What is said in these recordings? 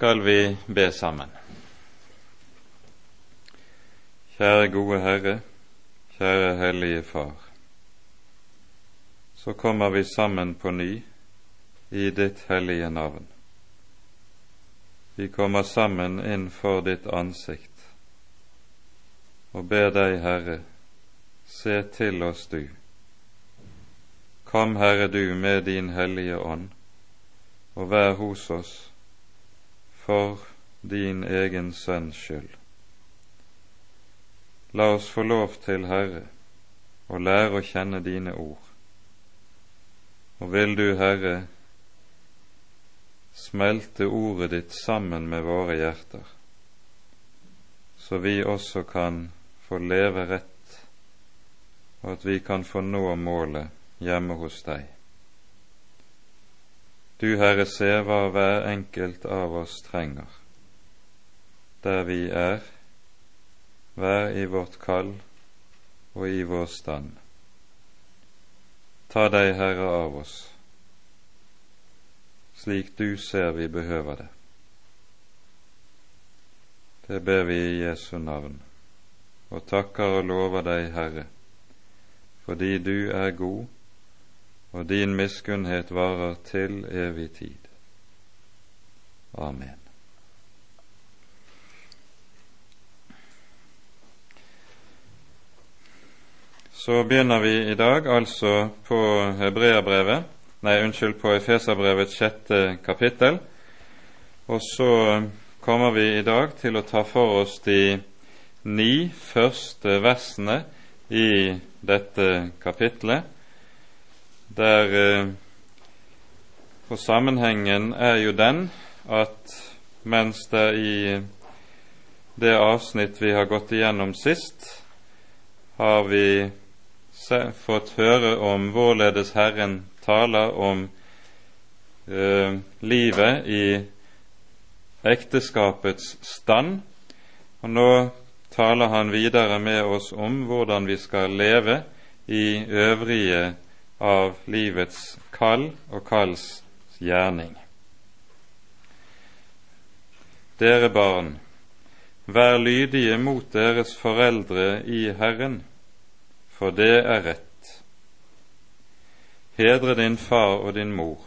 skal vi be sammen. Kjære gode Herre, kjære Hellige Far. Så kommer vi sammen på ny i ditt hellige navn. Vi kommer sammen innenfor ditt ansikt og ber deg, Herre, se til oss du. Kom, Herre, du med din Hellige Ånd, og vær hos oss for din egen sønns skyld. La oss få lov til, Herre, å lære å kjenne dine ord. Og vil du, Herre, smelte ordet ditt sammen med våre hjerter, så vi også kan få leve rett, og at vi kan få nå målet hjemme hos deg. Du, Herre, ser hva hver enkelt av oss trenger, der vi er, hver i vårt kall og i vår stand. Ta deg, Herre, av oss, slik du ser vi behøver det. Det ber vi i Jesu navn, og takker og lover deg, Herre, fordi du er god og din miskunnhet varer til evig tid. Amen. Så begynner vi i dag altså på Hebreabrevet, nei, unnskyld, på Efeserbrevets sjette kapittel. Og så kommer vi i dag til å ta for oss de ni første versene i dette kapittelet der eh, For sammenhengen er jo den at mens det i det avsnitt vi har gått igjennom sist, har vi fått høre om hvorledes Herren taler om eh, livet i ekteskapets stand, og nå taler han videre med oss om hvordan vi skal leve i øvrige av livets kall og kalls gjerning. Dere barn, vær lydige mot deres foreldre i Herren, for det er rett. Hedre din far og din mor.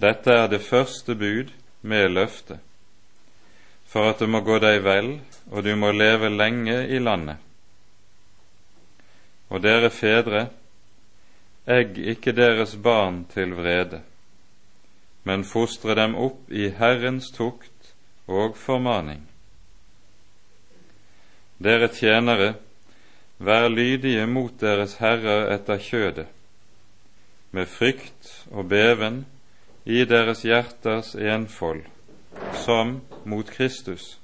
Dette er det første bud med løfte, for at det må gå deg vel, og du må leve lenge i landet. Og dere fedre, Egg ikke deres barn til vrede, men fostre dem opp i Herrens tukt og formaning. Dere tjenere, vær lydige mot deres herrer etter kjødet, med frykt og beven i deres hjerters enfold, som mot Kristus,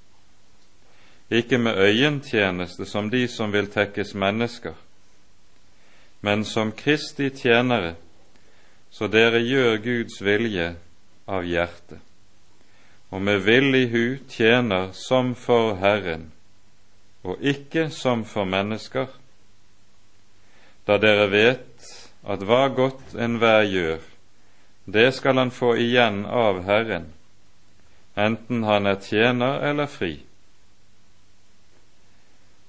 ikke med øyentjeneste som de som vil tekkes mennesker, men som Kristi tjenere, så dere gjør Guds vilje av hjertet, og med villig hu tjener som for Herren, og ikke som for mennesker, da dere vet at hva godt enhver gjør, det skal han få igjen av Herren, enten han er tjener eller fri.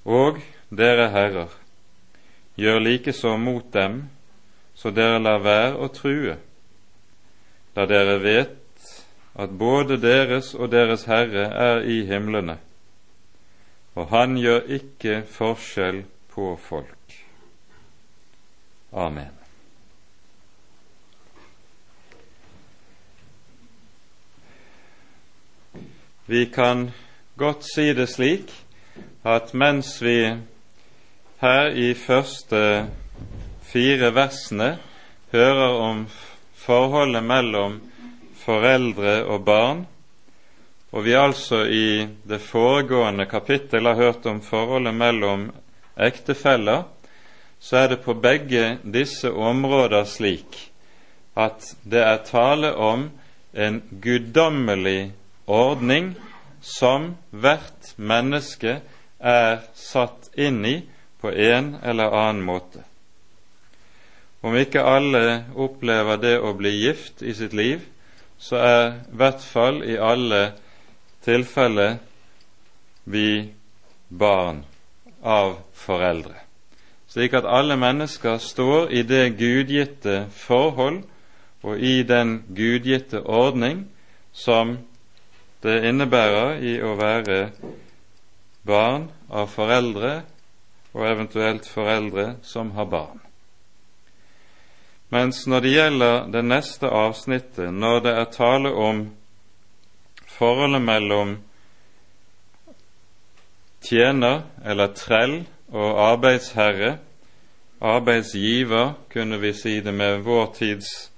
Og dere herrer, Gjør likeså mot dem, så dere lar være å true, da dere vet at både deres og deres Herre er i himlene, og Han gjør ikke forskjell på folk. Amen. Vi kan godt si det slik at mens vi her i første fire versene hører om forholdet mellom foreldre og barn, og vi altså i det foregående kapittel har hørt om forholdet mellom ektefeller, så er det på begge disse områder slik at det er tale om en guddommelig ordning som hvert menneske er satt inn i på en eller annen måte. Om ikke alle opplever det å bli gift i sitt liv så er i hvert fall i alle tilfeller vi barn av foreldre. Slik at alle mennesker står i det gudgitte forhold og i den gudgitte ordning som det innebærer i å være barn av foreldre og eventuelt foreldre som har barn. Mens når det gjelder det neste avsnittet, når det er tale om forholdet mellom tjener eller trell og arbeidsherre, arbeidsgiver, kunne vi si det med vår tids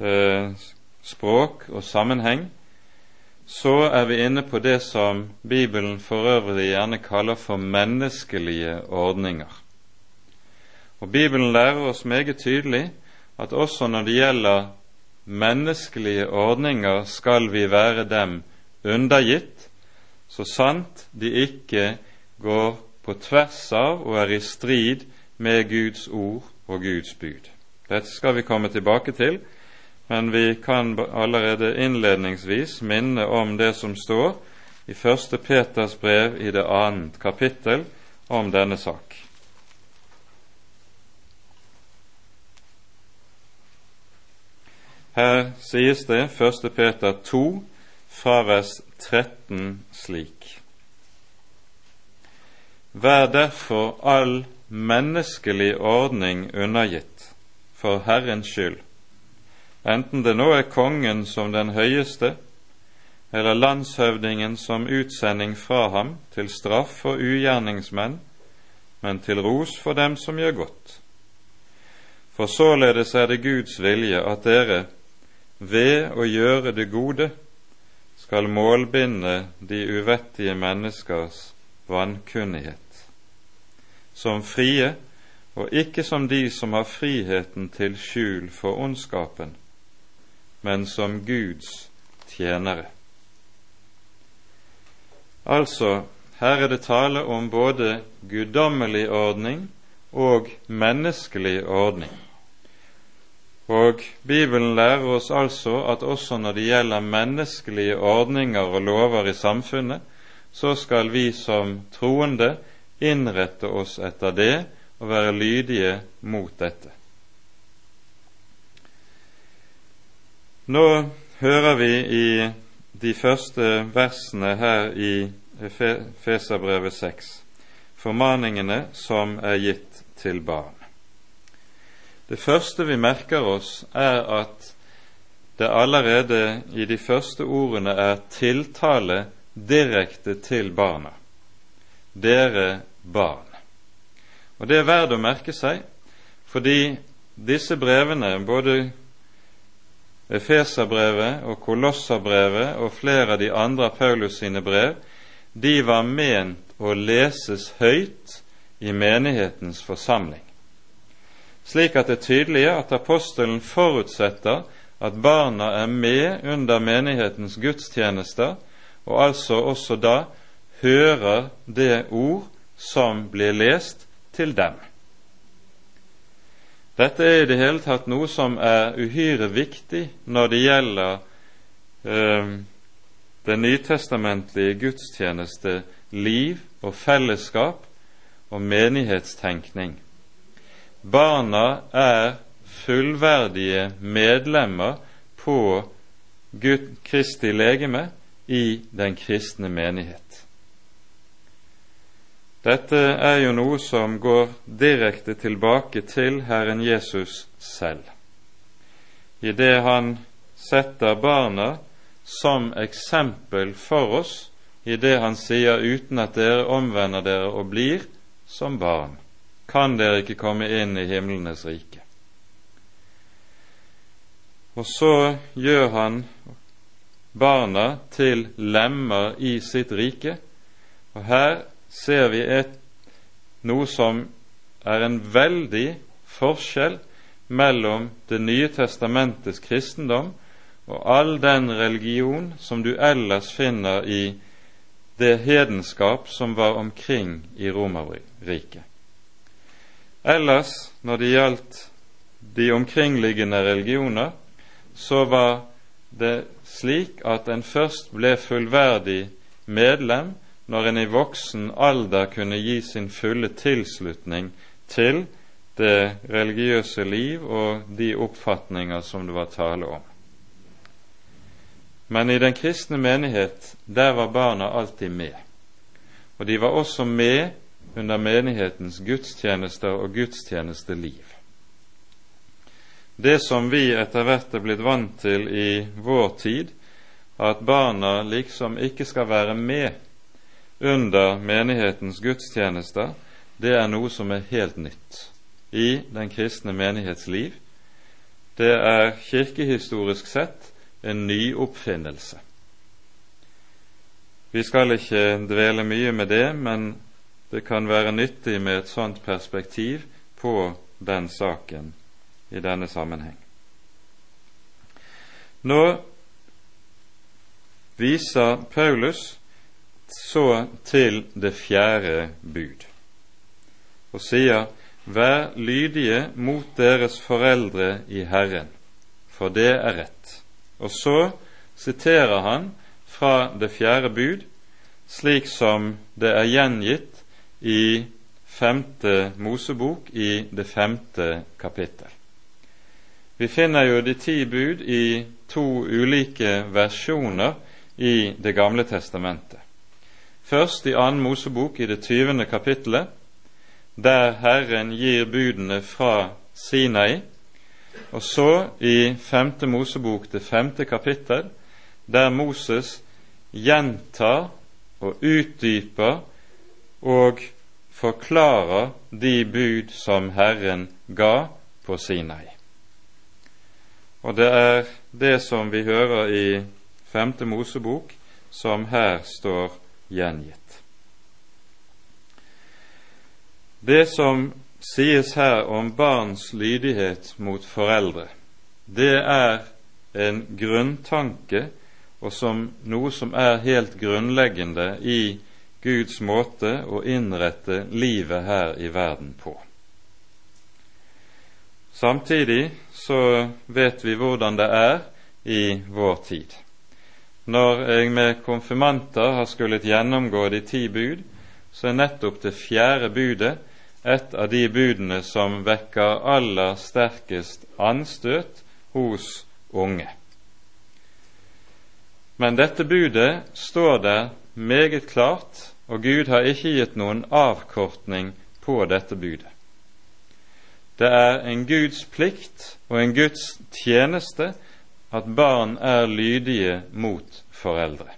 eh, språk og sammenheng, så er vi inne på det som Bibelen for øvrig gjerne kaller for menneskelige ordninger. Og Bibelen lærer oss meget tydelig at også når det gjelder menneskelige ordninger, skal vi være dem undergitt, så sant de ikke går på tvers av og er i strid med Guds ord og Guds bud. Dette skal vi komme tilbake til, men vi kan allerede innledningsvis minne om det som står i første Peters brev i det annet kapittel om denne sak. Her sies det 1. Peter 2 fra vers 13 slik. Vær derfor all menneskelig ordning undergitt for Herrens skyld, enten det nå er kongen som den høyeste, eller landshøvdingen som utsending fra ham til straff for ugjerningsmenn, men til ros for dem som gjør godt. For således er det Guds vilje at dere, ved å gjøre det gode skal målbinde de uvettige menneskers vankunnighet, som frie og ikke som de som har friheten til skjul for ondskapen, men som Guds tjenere. Altså, her er det tale om både guddommelig ordning og menneskelig ordning. Og Bibelen lærer oss altså at også når det gjelder menneskelige ordninger og lover i samfunnet, så skal vi som troende innrette oss etter det og være lydige mot dette. Nå hører vi i de første versene her i Feserbrevet 6 formaningene som er gitt til barn. Det første vi merker oss, er at det allerede i de første ordene er tiltale direkte til barna. Dere barn. Og det er verdt å merke seg, fordi disse brevene, både Efeserbrevet og Kolosserbrevet og flere av de andre av Paulus sine brev, de var ment å leses høyt i menighetens forsamling slik at det er tydelig at apostelen forutsetter at barna er med under menighetens gudstjenester, og altså også da hører det ord som blir lest, til dem. Dette er i det hele tatt noe som er uhyre viktig når det gjelder eh, den nytestamentlige gudstjeneste, liv og fellesskap og menighetstenkning. Barna er fullverdige medlemmer på Gud, Kristi legeme i den kristne menighet. Dette er jo noe som går direkte tilbake til Herren Jesus selv, i det han setter barna som eksempel for oss i det han sier uten at dere omvender dere og blir som barn kan dere ikke komme inn i himlenes rike. Og så gjør han barna til lemmer i sitt rike, og her ser vi et, noe som er en veldig forskjell mellom Det nye testamentets kristendom og all den religion som du ellers finner i det hedenskap som var omkring i Romerriket. Ellers, når det gjaldt de omkringliggende religioner, så var det slik at en først ble fullverdig medlem når en i voksen alder kunne gi sin fulle tilslutning til det religiøse liv og de oppfatninger som det var tale om. Men i den kristne menighet, der var barna alltid med. Og de var også med under menighetens gudstjenester og gudstjenesteliv. Det som vi etter hvert er blitt vant til i vår tid, at barna liksom ikke skal være med under menighetens gudstjenester, det er noe som er helt nytt i den kristne menighetsliv. Det er kirkehistorisk sett en ny oppfinnelse. Vi skal ikke dvele mye med det, men det kan være nyttig med et sånt perspektiv på den saken i denne sammenheng. Nå viser Paulus så til det fjerde bud og sier Vær lydige mot deres foreldre i Herren, for det er rett. Og så siterer han fra det fjerde bud, slik som det er gjengitt i femte Mosebok i det femte kapittel. Vi finner jo de ti bud i to ulike versjoner i Det gamle testamentet. Først i annen Mosebok i det tyvende kapittelet, der Herren gir budene fra Sinai, og så i femte Mosebok, det femte kapittel, der Moses gjentar og utdyper og forklarer de bud som Herren ga på Sinai. Og det er det som vi hører i femte Mosebok, som her står gjengitt. Det som sies her om barns lydighet mot foreldre, det er en grunntanke og som noe som er helt grunnleggende i Guds måte å innrette livet her i verden på. Samtidig så vet vi hvordan det er i vår tid. Når jeg med konfirmanter har skullet gjennomgå de ti bud, så er nettopp det fjerde budet et av de budene som vekker aller sterkest anstøt hos unge. Men dette budet står der meget klart, og Gud har ikke gitt noen avkortning på dette budet. Det er en Guds plikt og en Guds tjeneste at barn er lydige mot foreldre.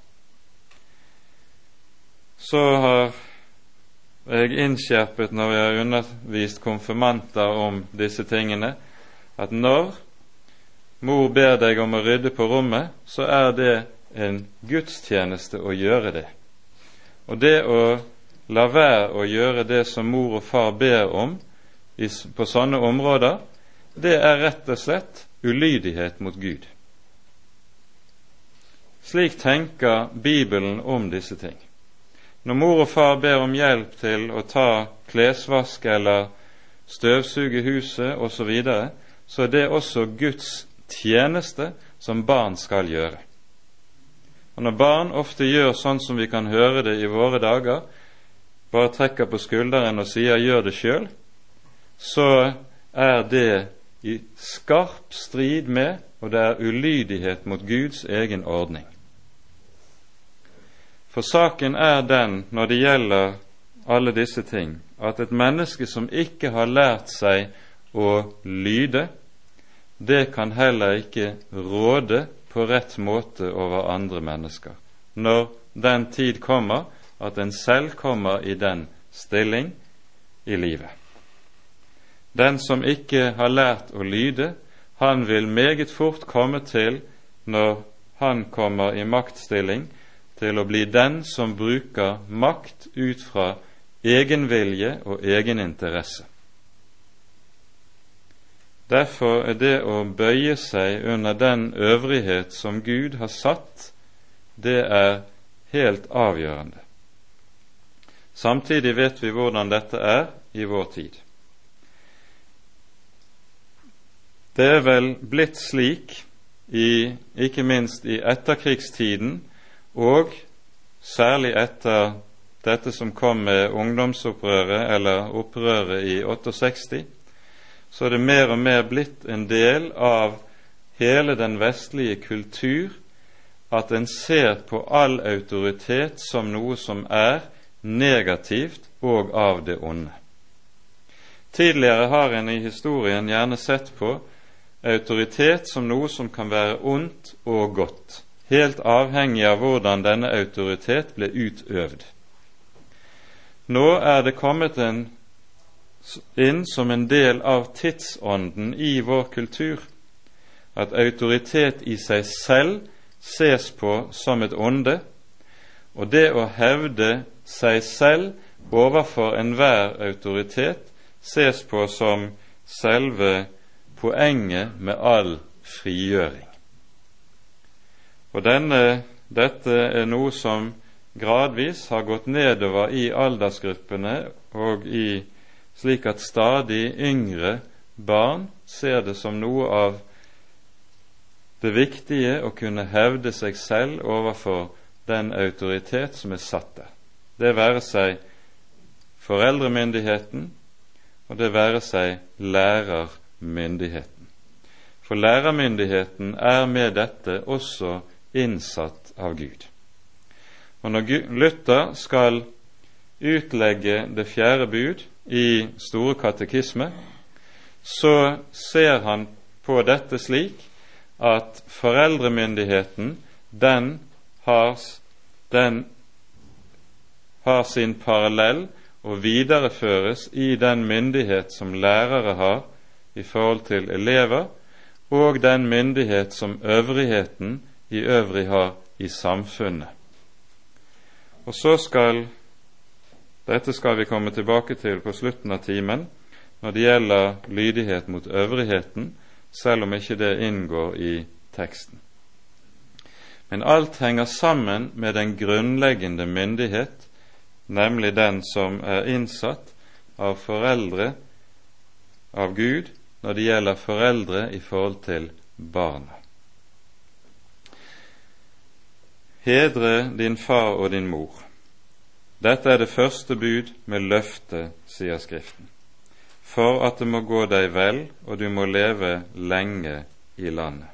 Så har jeg innskjerpet når jeg har undervist konfirmanter om disse tingene, at når mor ber deg om å rydde på rommet, så er det en gudstjeneste å gjøre det. Og det å la være å gjøre det som mor og far ber om på sånne områder, det er rett og slett ulydighet mot Gud. Slik tenker Bibelen om disse ting. Når mor og far ber om hjelp til å ta klesvask eller støvsuge huset osv., så, videre, så er det også Guds tjeneste som barn skal gjøre. Og Når barn ofte gjør sånn som vi kan høre det i våre dager, bare trekker på skulderen og sier 'gjør det sjøl', så er det i skarp strid med, og det er ulydighet mot Guds egen ordning. For saken er den når det gjelder alle disse ting, at et menneske som ikke har lært seg å lyde, det kan heller ikke råde på rett måte over andre mennesker, når den tid kommer at en selv kommer i den stilling i livet. Den som ikke har lært å lyde, han vil meget fort komme til, når han kommer i maktstilling, til å bli den som bruker makt ut fra egen vilje og egen interesse. Derfor er det å bøye seg under den øvrighet som Gud har satt, det er helt avgjørende. Samtidig vet vi hvordan dette er i vår tid. Det er vel blitt slik i, ikke minst i etterkrigstiden, og særlig etter dette som kom med ungdomsopprøret, eller opprøret i 68, så er det mer og mer blitt en del av hele den vestlige kultur at en ser på all autoritet som noe som er negativt og av det onde. Tidligere har en i historien gjerne sett på autoritet som noe som kan være ondt og godt, helt avhengig av hvordan denne autoritet ble utøvd. Nå er det kommet en, inn som en del av tidsånden i vår kultur at autoritet i seg selv ses på som et onde, og det å hevde seg selv overfor enhver autoritet ses på som selve poenget med all frigjøring. Og denne, dette er noe som gradvis har gått nedover i aldersgruppene og i slik at stadig yngre barn ser det som noe av det viktige å kunne hevde seg selv overfor den autoritet som er satt der. Det være seg foreldremyndigheten, og det være seg lærermyndigheten. For lærermyndigheten er med dette også innsatt av Gud. Og når Luther skal utlegge det fjerde bud i Store katekisme, så ser han på dette slik at foreldremyndigheten den har, den har sin parallell og videreføres i den myndighet som lærere har i forhold til elever, og den myndighet som øvrigheten i øvrig har i samfunnet. Og så skal dette skal vi komme tilbake til på slutten av timen når det gjelder lydighet mot øvrigheten, selv om ikke det inngår i teksten. Men alt henger sammen med den grunnleggende myndighet, nemlig den som er innsatt av foreldre av Gud når det gjelder foreldre i forhold til barna. Hedre din far og din mor. Dette er det første bud med løfte, sier Skriften for at det må gå deg vel, og du må leve lenge i landet.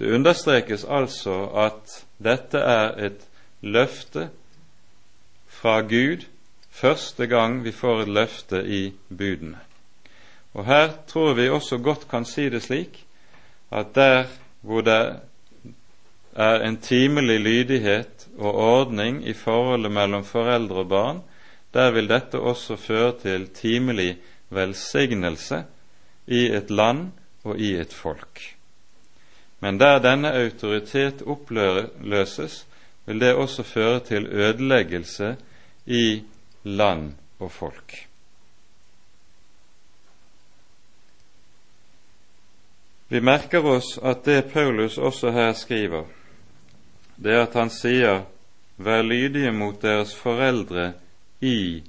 Det understrekes altså at dette er et løfte fra Gud første gang vi får et løfte i budene. Og her tror vi også godt kan si det slik at der hvor det er en timelig lydighet og ordning i forholdet mellom foreldre og barn, der vil dette også føre til timelig velsignelse i et land og i et folk. Men der denne autoritet oppløses, vil det også føre til ødeleggelse i land og folk. Vi merker oss at det Paulus også her skriver, det at han sier 'vær lydige mot deres foreldre i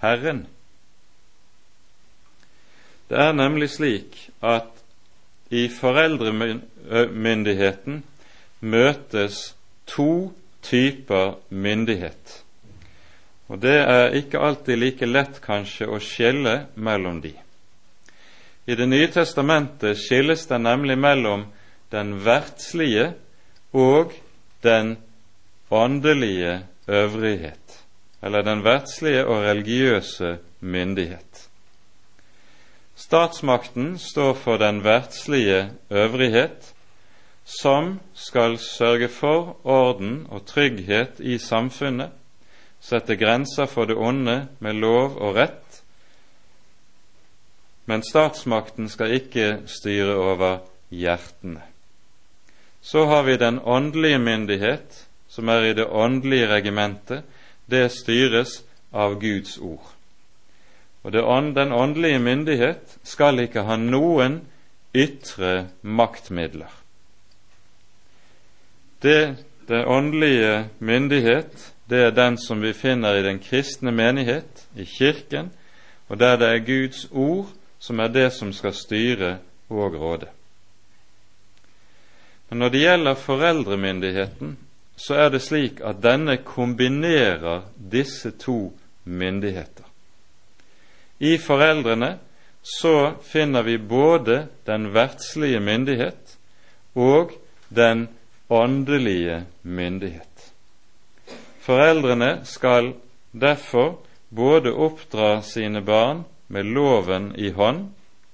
Herren. Det er nemlig slik at i foreldremyndigheten møtes to typer myndighet. Og det er ikke alltid like lett kanskje å skille mellom de. I Det nye testamentet skilles det nemlig mellom den verdslige og den åndelige øvrighet eller den verdslige og religiøse myndighet. Statsmakten står for den verdslige øvrighet, som skal sørge for orden og trygghet i samfunnet, sette grenser for det onde med lov og rett, men statsmakten skal ikke styre over hjertene. Så har vi den åndelige myndighet, som er i det åndelige regimentet, det styres av Guds ord. Og Den åndelige myndighet skal ikke ha noen ytre maktmidler. Det, den åndelige myndighet, det er den som vi finner i den kristne menighet, i Kirken, og der det er Guds ord som er det som skal styre og råde. Men når det gjelder foreldremyndigheten, så er det slik at denne kombinerer disse to myndigheter. I foreldrene så finner vi både den verdslige myndighet og den åndelige myndighet. Foreldrene skal derfor både oppdra sine barn med loven i hånd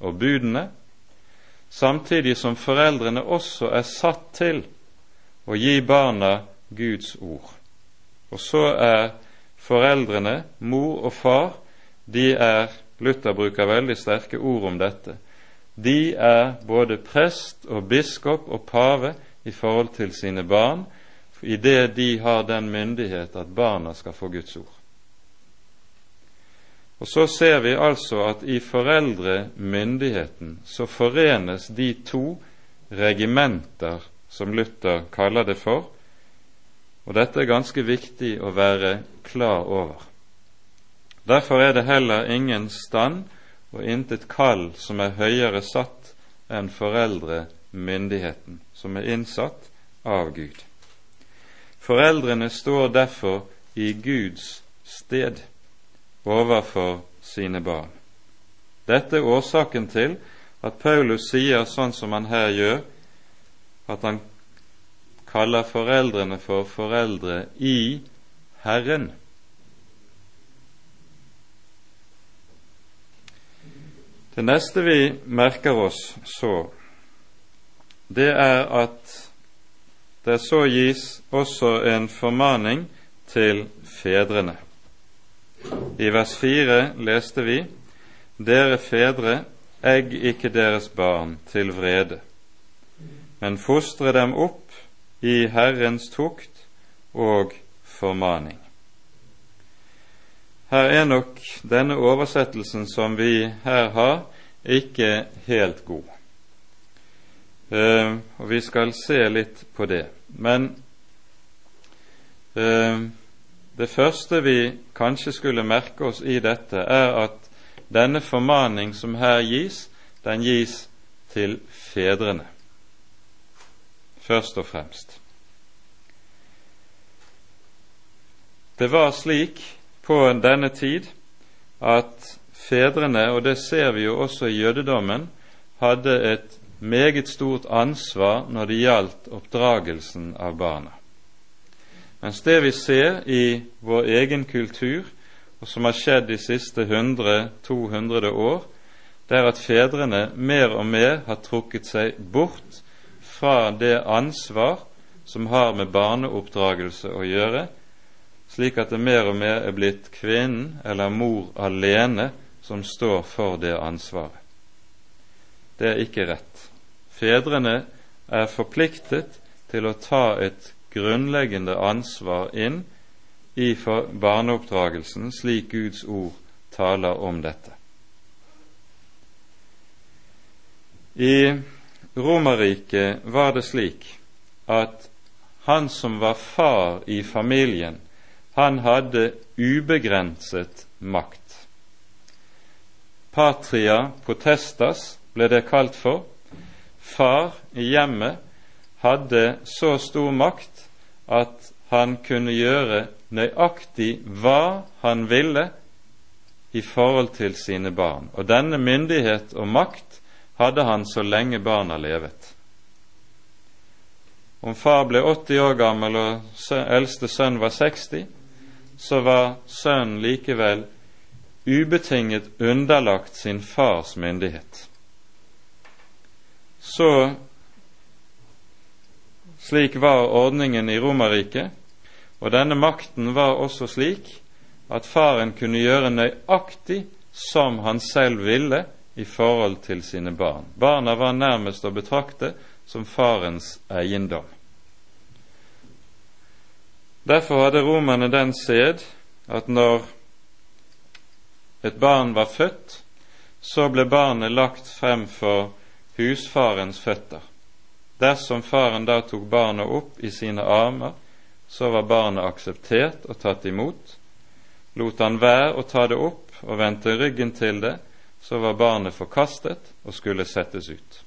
og budene, samtidig som foreldrene også er satt til å gi barna Guds ord. Og så er foreldrene, mor og far, de er Luther bruker veldig sterke ord om dette. De er både prest og biskop og pave i forhold til sine barn, i det de har den myndighet at barna skal få Guds ord. Og Så ser vi altså at i foreldremyndigheten så forenes de to regimenter som Luther kaller det for, og dette er ganske viktig å være klar over. Derfor er det heller ingen stand og intet kall som er høyere satt enn foreldremyndigheten, som er innsatt av Gud. Foreldrene står derfor i Guds sted overfor sine barn. Dette er årsaken til at Paulus sier sånn som han her gjør, at han kaller foreldrene for foreldre i Herren. Det neste vi merker oss så, det er at det så gis også en formaning til fedrene. I vers 4 leste vi:" Dere fedre, egg ikke deres barn til vrede, men fostre dem opp i Herrens tukt og formaning. Her er nok denne oversettelsen som vi her har, ikke helt god. Uh, og vi skal se litt på det. Men uh, det første vi kanskje skulle merke oss i dette, er at denne formaning som her gis, den gis til fedrene, først og fremst. Det var slik på denne tid at fedrene, og det ser vi jo også i jødedommen, hadde et meget stort ansvar når det gjaldt oppdragelsen av barna. Mens det vi ser i vår egen kultur, og som har skjedd de siste 100-200 år, det er at fedrene mer og mer har trukket seg bort fra det ansvar som har med barneoppdragelse å gjøre, slik at det mer og mer er blitt kvinnen eller mor alene som står for det ansvaret. Det er ikke rett. Fedrene er forpliktet til å ta et grunnleggende ansvar inn i barneoppdragelsen, slik Guds ord taler om dette. I Romerriket var det slik at han som var far i familien, han hadde ubegrenset makt. Patria potestas ble det kalt for. Far i hjemmet hadde så stor makt at han kunne gjøre nøyaktig hva han ville i forhold til sine barn. Og denne myndighet og makt hadde han så lenge barna levet. Om far ble 80 år gammel og eldste sønn var 60, så var sønnen likevel ubetinget underlagt sin fars myndighet. Så slik var ordningen i Romerriket, og denne makten var også slik at faren kunne gjøre nøyaktig som han selv ville i forhold til sine barn. Barna var nærmest å betrakte som farens eiendom. Derfor hadde romerne den sed at når et barn var født, så ble barnet lagt frem for husfarens føtter. Dersom faren da tok barnet opp i sine armer, så var barnet akseptert og tatt imot. Lot han være å ta det opp og vendte ryggen til det, så var barnet forkastet og skulle settes ut.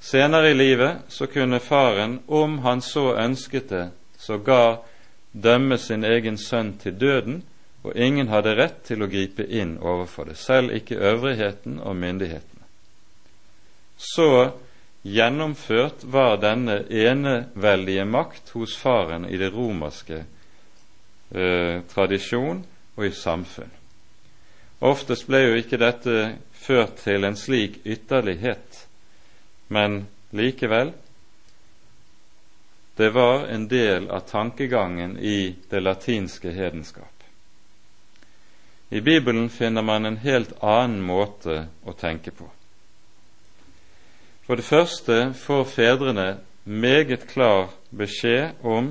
Senere i livet så kunne faren, om han så ønsket det, sågar dømme sin egen sønn til døden, og ingen hadde rett til å gripe inn overfor det, selv ikke øvrigheten og myndighetene. Så gjennomført var denne eneveldige makt hos faren i det romerske eh, tradisjon og i samfunn. Oftest ble jo ikke dette ført til en slik ytterlighet, men likevel det var en del av tankegangen i det latinske hedenskap. I Bibelen finner man en helt annen måte å tenke på. For det første får fedrene meget klar beskjed om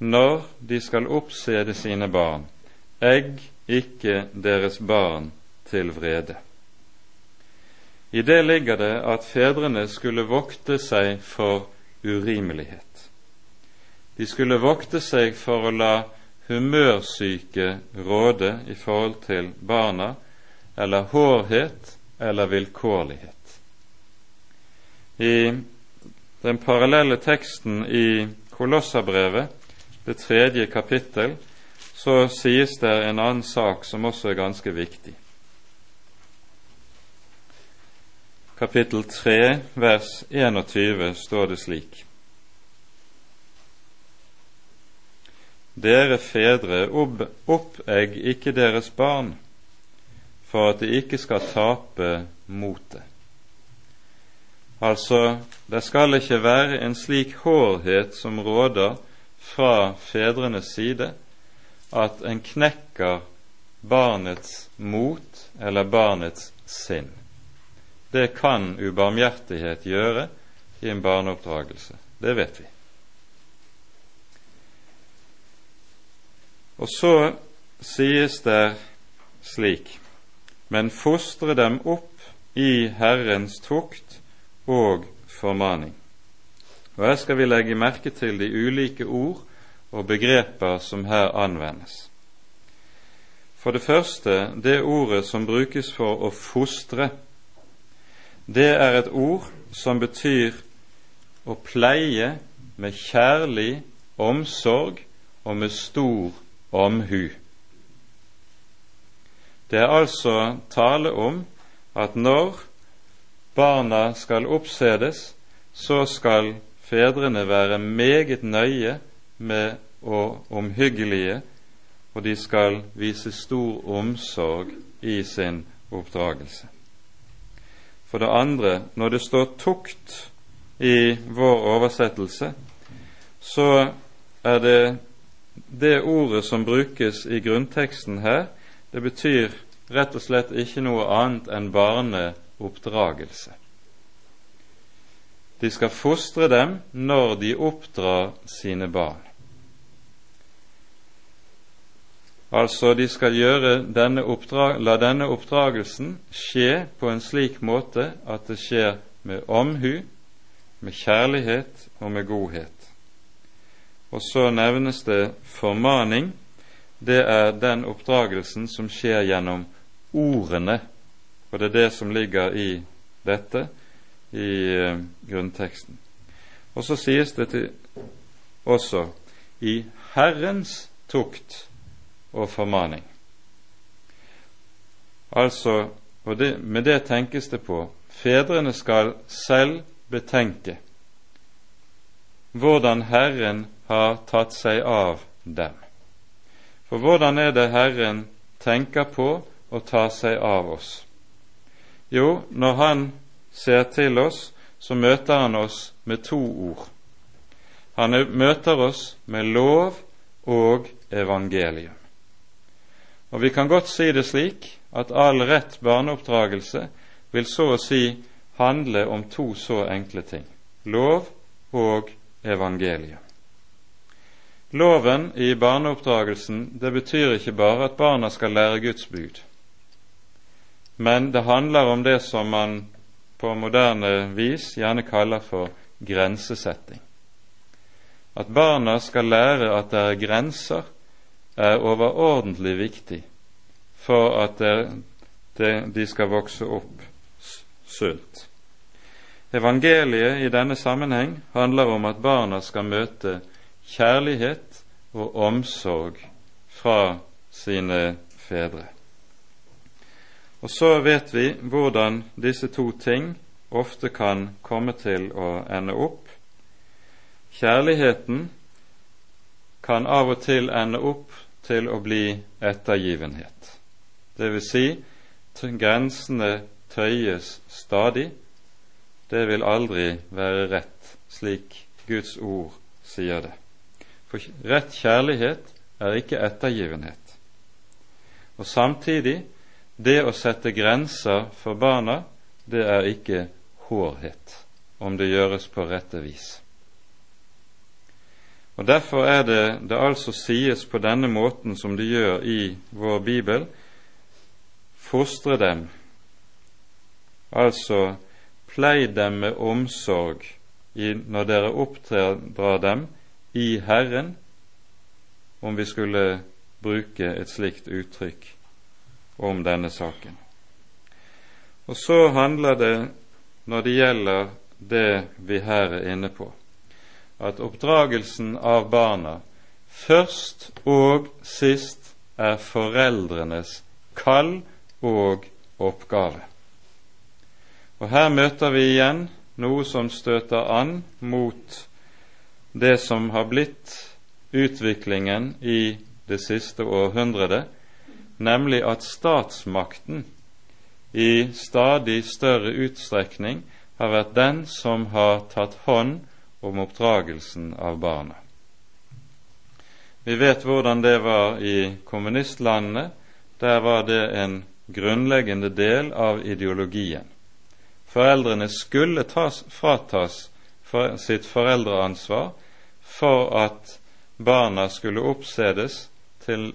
når de skal oppsede sine barn. Egg ikke deres barn til vrede. I det ligger det at fedrene skulle vokte seg for urimelighet. De skulle vokte seg for å la humørsyke råde i forhold til barna, eller hårhet eller vilkårlighet. I den parallelle teksten i Kolossabrevet, det tredje kapittel, så sies det en annen sak som også er ganske viktig. Kapittel 3, vers 21 står det slik. Dere fedre, oppegg ikke deres barn, for at de ikke skal tape motet. Altså, det skal ikke være en slik hårdhet som råder fra fedrenes side, at en knekker barnets mot eller barnets sinn. Det kan ubarmhjertighet gjøre i en barneoppdragelse. Det vet vi. Og så sies det slik Men fostre dem opp i Herrens tukt og formaning. Og Her skal vi legge merke til de ulike ord og begreper som her anvendes. For det første, det ordet som brukes for å fostre, det er et ord som betyr å pleie med kjærlig omsorg og med stor omhu. Det er altså tale om at når barna skal oppsedes, så skal fedrene være meget nøye med og omhyggelige, og de skal vise stor omsorg i sin oppdragelse. For det andre, når det står tukt i vår oversettelse, så er det det ordet som brukes i grunnteksten her, det betyr rett og slett ikke noe annet enn barne- oppdragelse. De skal fostre dem når de oppdrar sine barn. Altså, de skal denne oppdrag, la denne oppdragelsen skje på en slik måte at det skjer med omhu, med kjærlighet og med godhet. Og så nevnes det formaning. Det er den oppdragelsen som skjer gjennom ordene og det er det som ligger i dette i uh, grunnteksten. Og så sies det til, også i Herrens tukt og formaning. Altså, og det, med det tenkes det på fedrene skal selv betenke hvordan Herren har tatt seg av dem. For hvordan er det Herren tenker på å ta seg av oss? Jo, når han ser til oss, så møter han oss med to ord. Han møter oss med lov og evangelium. Og Vi kan godt si det slik at all rett barneoppdragelse vil så å si handle om to så enkle ting lov og evangelium. Loven i barneoppdragelsen det betyr ikke bare at barna skal lære Guds bud. Men det handler om det som man på moderne vis gjerne kaller for grensesetting. At barna skal lære at det er grenser, er overordentlig viktig for at de skal vokse opp sunt. Evangeliet i denne sammenheng handler om at barna skal møte kjærlighet og omsorg fra sine fedre. Og så vet vi hvordan disse to ting ofte kan komme til å ende opp. Kjærligheten kan av og til ende opp til å bli ettergivenhet. Det vil si, grensene tøyes stadig. Det vil aldri være rett, slik Guds ord sier det. For rett kjærlighet er ikke ettergivenhet. Og samtidig, det å sette grenser for barna, det er ikke hårhet, om det gjøres på rette vis. Og Derfor er det det altså sies på denne måten som det gjør i vår bibel, fostre dem, altså plei dem med omsorg når dere oppdrar dem i Herren, om vi skulle bruke et slikt uttrykk om denne saken. Og så handler det, når det gjelder det vi her er inne på, at oppdragelsen av barna først og sist er foreldrenes kall og oppgave. Og Her møter vi igjen noe som støter an mot det som har blitt utviklingen i det siste århundret, nemlig at statsmakten i stadig større utstrekning har vært den som har tatt hånd om oppdragelsen av barna. Vi vet hvordan det var i kommunistlandene. Der var det en grunnleggende del av ideologien. Foreldrene skulle tas, fratas for sitt foreldreansvar for at barna skulle oppsedes til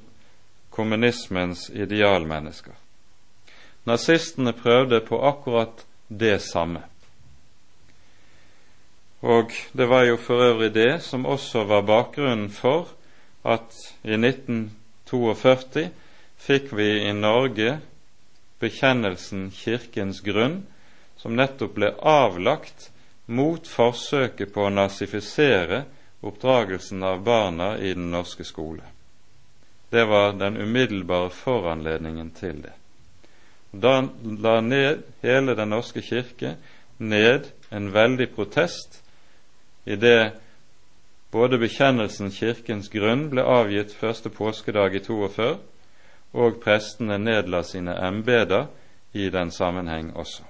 kommunismens idealmennesker. Nazistene prøvde på akkurat det samme. Og det var jo for øvrig det som også var bakgrunnen for at i 1942 fikk vi i Norge bekjennelsen Kirkens grunn, som nettopp ble avlagt mot forsøket på å nazifisere oppdragelsen av barna i den norske skole. Det var den umiddelbare foranledningen til det. Da la ned hele Den norske kirke ned en veldig protest i det både bekjennelsen Kirkens grunn ble avgitt første påskedag i 42, og prestene nedla sine embeter i den sammenheng også.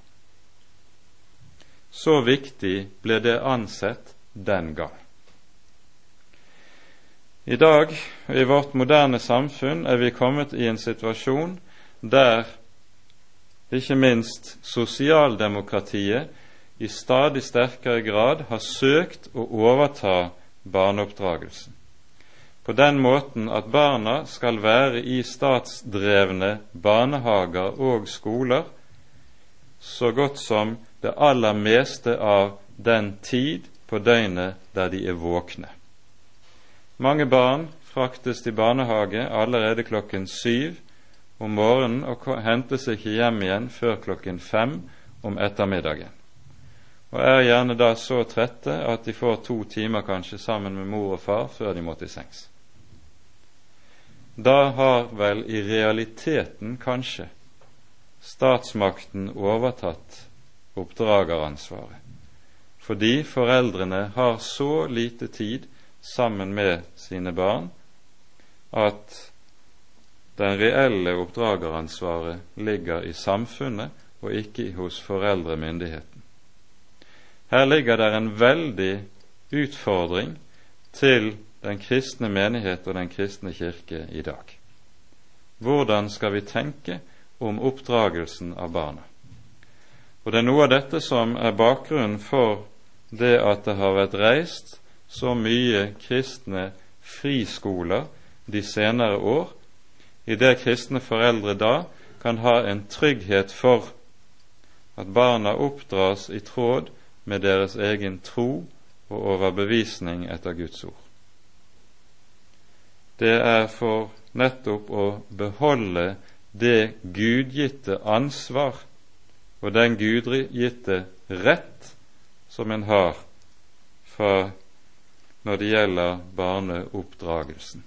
Så viktig ble det ansett den gang. I dag, i vårt moderne samfunn, er vi kommet i en situasjon der ikke minst sosialdemokratiet i stadig sterkere grad har søkt å overta barneoppdragelsen. På den måten at barna skal være i statsdrevne barnehager og skoler så godt som det aller meste av den tid på døgnet der de er våkne. Mange barn fraktes til barnehage allerede klokken syv om morgenen og hentes ikke hjem igjen før klokken fem om ettermiddagen og er gjerne da så trette at de får to timer kanskje sammen med mor og far før de må til sengs. Da har vel i realiteten kanskje statsmakten overtatt oppdrageransvaret, fordi foreldrene har så lite tid sammen med sine barn at den reelle oppdrageransvaret ligger i samfunnet og ikke hos foreldremyndigheten. Her ligger det en veldig utfordring til den kristne menighet og den kristne kirke i dag. Hvordan skal vi tenke om oppdragelsen av barna? Og Det er noe av dette som er bakgrunnen for det at det har vært reist så mye kristne friskoler de senere år, i det kristne foreldre da kan ha en trygghet for at barna oppdras i tråd med deres egen tro og overbevisning etter Guds ord. Det er for nettopp å beholde det gudgitte ansvar og den gudgitte rett som en har fra når det gjelder barneoppdragelsen.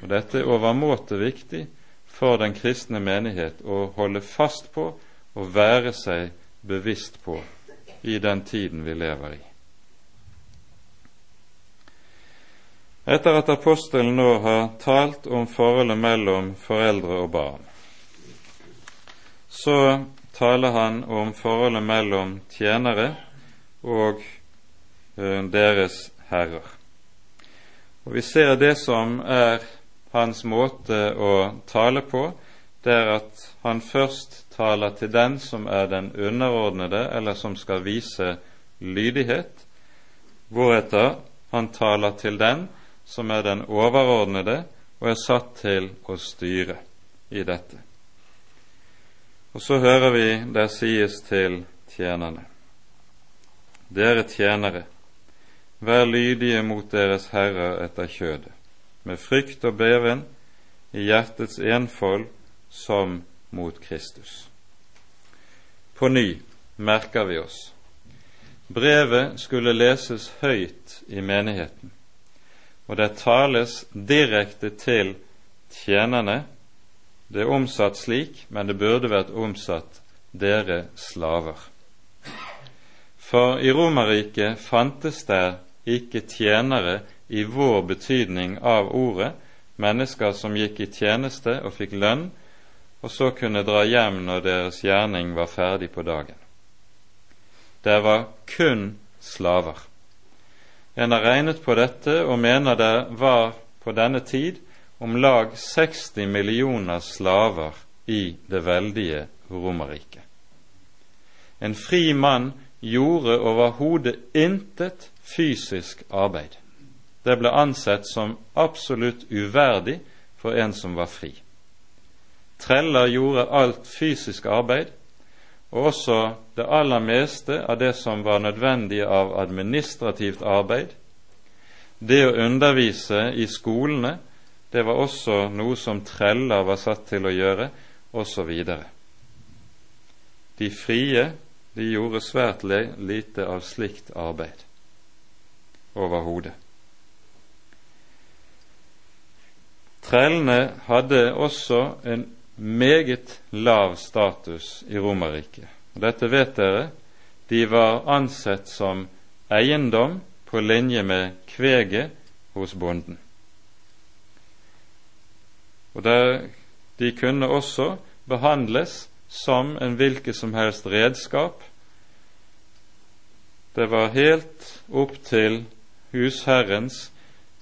Og Dette er overmåte viktig for den kristne menighet å holde fast på og være seg bevisst på i den tiden vi lever i. Etter at apostelen nå har talt om forholdet mellom foreldre og barn, så taler han om forholdet mellom tjenere og eh, deres herrer. Og Vi ser det som er hans måte å tale på, det er at han først taler til den som er den underordnede, eller som skal vise lydighet, hvoretter han taler til den som er den overordnede og er satt til å styre i dette. Og så hører vi der sies til tjenerne. Dere tjenere, vær lydige mot deres herrer etter kjødet, med frykt og beven i hjertets enfold som mot Kristus. På ny merker vi oss brevet skulle leses høyt i menigheten, og det tales direkte til tjenerne. Det er omsatt slik, men det burde vært omsatt dere slaver. For i Romerriket fantes der ikke tjenere i vår betydning av ordet, mennesker som gikk i tjeneste og fikk lønn, og så kunne dra hjem når deres gjerning var ferdig på dagen. Det var kun slaver. En har regnet på dette og mener det var på denne tid om lag 60 millioner slaver i det veldige Romerriket. En fri mann gjorde overhodet intet fysisk arbeid. Det ble ansett som absolutt uverdig for en som var fri. Treller gjorde alt fysisk arbeid, og også det aller meste av det som var nødvendig av administrativt arbeid. Det å undervise i skolene, det var også noe som treller var satt til å gjøre, osv. De frie de gjorde svært lite av slikt arbeid overhodet. Trellene hadde også en meget lav status i Romerriket. Dette vet dere. De var ansett som eiendom på linje med kveget hos bonden. Og der, De kunne også behandles som en hvilket som helst redskap. Det var helt opp til husherrens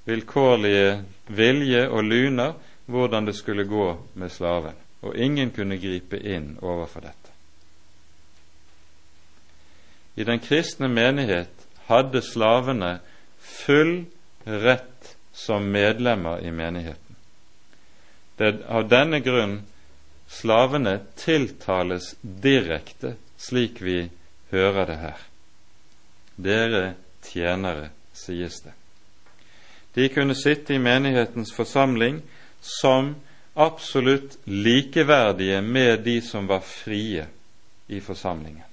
vilkårlige vilje og luner hvordan det skulle gå med slaven, og ingen kunne gripe inn overfor dette. I den kristne menighet hadde slavene full rett som medlemmer i menigheten. Det er av denne grunn slavene tiltales direkte, slik vi hører det her. Dere tjenere sies det. De kunne sitte i menighetens forsamling som absolutt likeverdige med de som var frie i forsamlingen.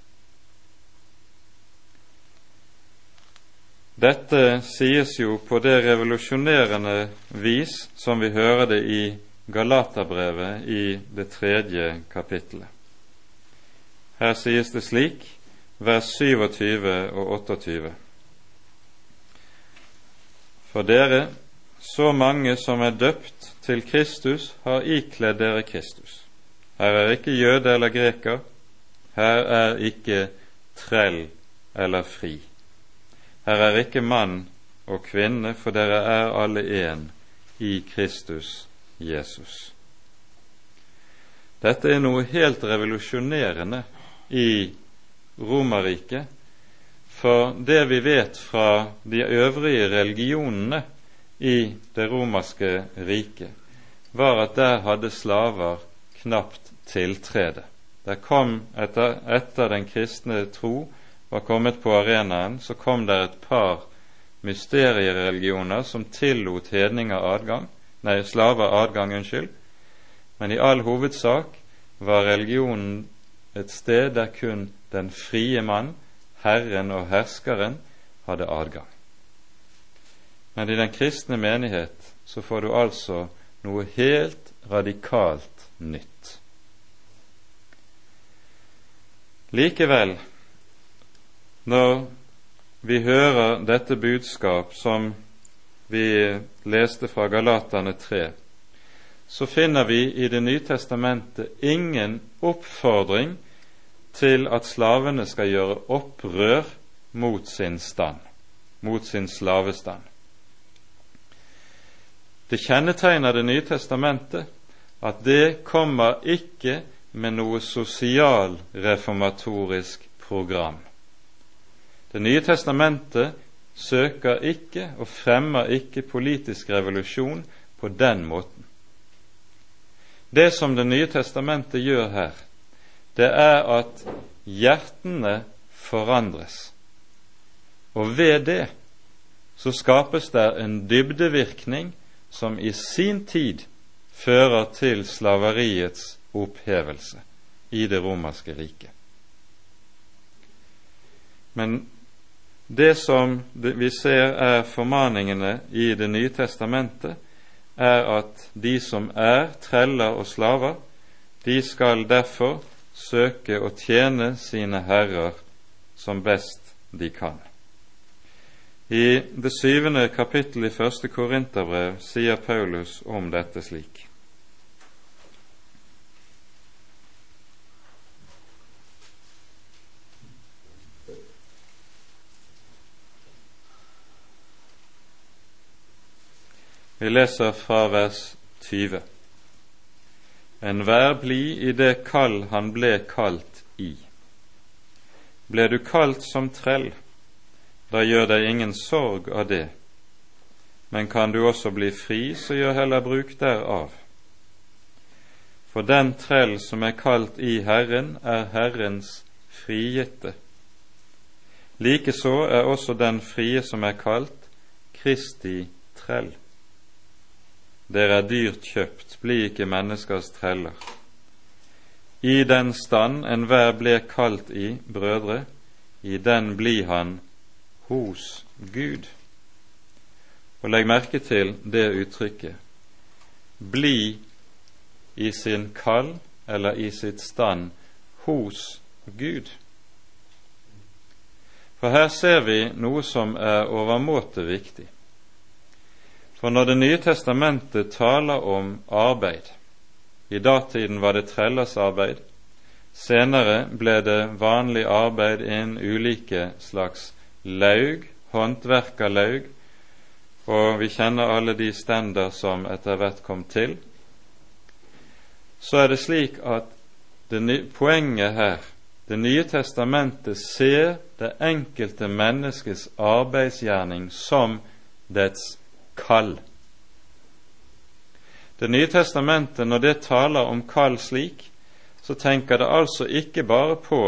Dette sies jo på det revolusjonerende vis som vi hører det i Galaterbrevet i det tredje kapittelet. Her sies det slik, vers 27 og 28. For dere, så mange som er døpt til Kristus, har ikledd dere Kristus. Her er ikke jøde eller greker, her er ikke trell eller fri. Her er ikke mann og kvinne, for dere er alle én i Kristus Jesus. Dette er noe helt revolusjonerende i Romerriket, for det vi vet fra de øvrige religionene i det romerske riket, var at der hadde slaver knapt tiltrede. Der kom etter, etter den kristne tro var kommet på arenaen, så kom det et par mysteriereligioner som tillot hedninger adgang, nei, slaver adgang, unnskyld, men i all hovedsak var religionen et sted der kun den frie mann Herren og herskeren hadde adgang. Men i den kristne menighet så får du altså noe helt radikalt nytt. Likevel, når vi hører dette budskap som vi leste fra Galatane 3, så finner vi i Det nye testamentet ingen oppfordring til at slavene skal gjøre opprør mot sin stand, mot sin slavestand. Det kjennetegner Det nye testamentet at det kommer ikke med noe sosialreformatorisk program. Det nye testamentet søker ikke og fremmer ikke politisk revolusjon på den måten. Det som Det nye testamentet gjør her, det er at hjertene forandres. Og ved det så skapes det en dybdevirkning som i sin tid fører til slaveriets opphevelse i det romerske riket. Men det som vi ser er formaningene i Det nye testamentet, er at de som er treller og slaver, de skal derfor søke å tjene sine herrer som best de kan. I det syvende kapittel i første Korinterbrev sier Paulus om dette slik. Vi leser fra vers 20. Enhver bli i det kall han ble kalt i. Ble du kalt som trell, da gjør deg ingen sorg av det, men kan du også bli fri, så gjør heller bruk derav. For den trell som er kalt i Herren, er Herrens frigitte. Likeså er også den frie som er kalt Kristi trell. Dere er dyrt kjøpt, bli ikke menneskers treller. I den stand enhver ble kalt i, brødre, i den blir han hos Gud. Og legg merke til det uttrykket bli i sin kall eller i sitt stand hos Gud. For her ser vi noe som er overmåte viktig. For når Det nye testamentet taler om arbeid I datiden var det trellers arbeid. Senere ble det vanlig arbeid innen ulike slags laug, håndverkerlaug, og vi kjenner alle de stender som etter hvert kom til. Så er det slik at det, poenget her Det nye testamentet ser det enkelte menneskets arbeidsgjerning som dets kall. Det nye testamentet, når det taler om kall slik, så tenker det altså ikke bare på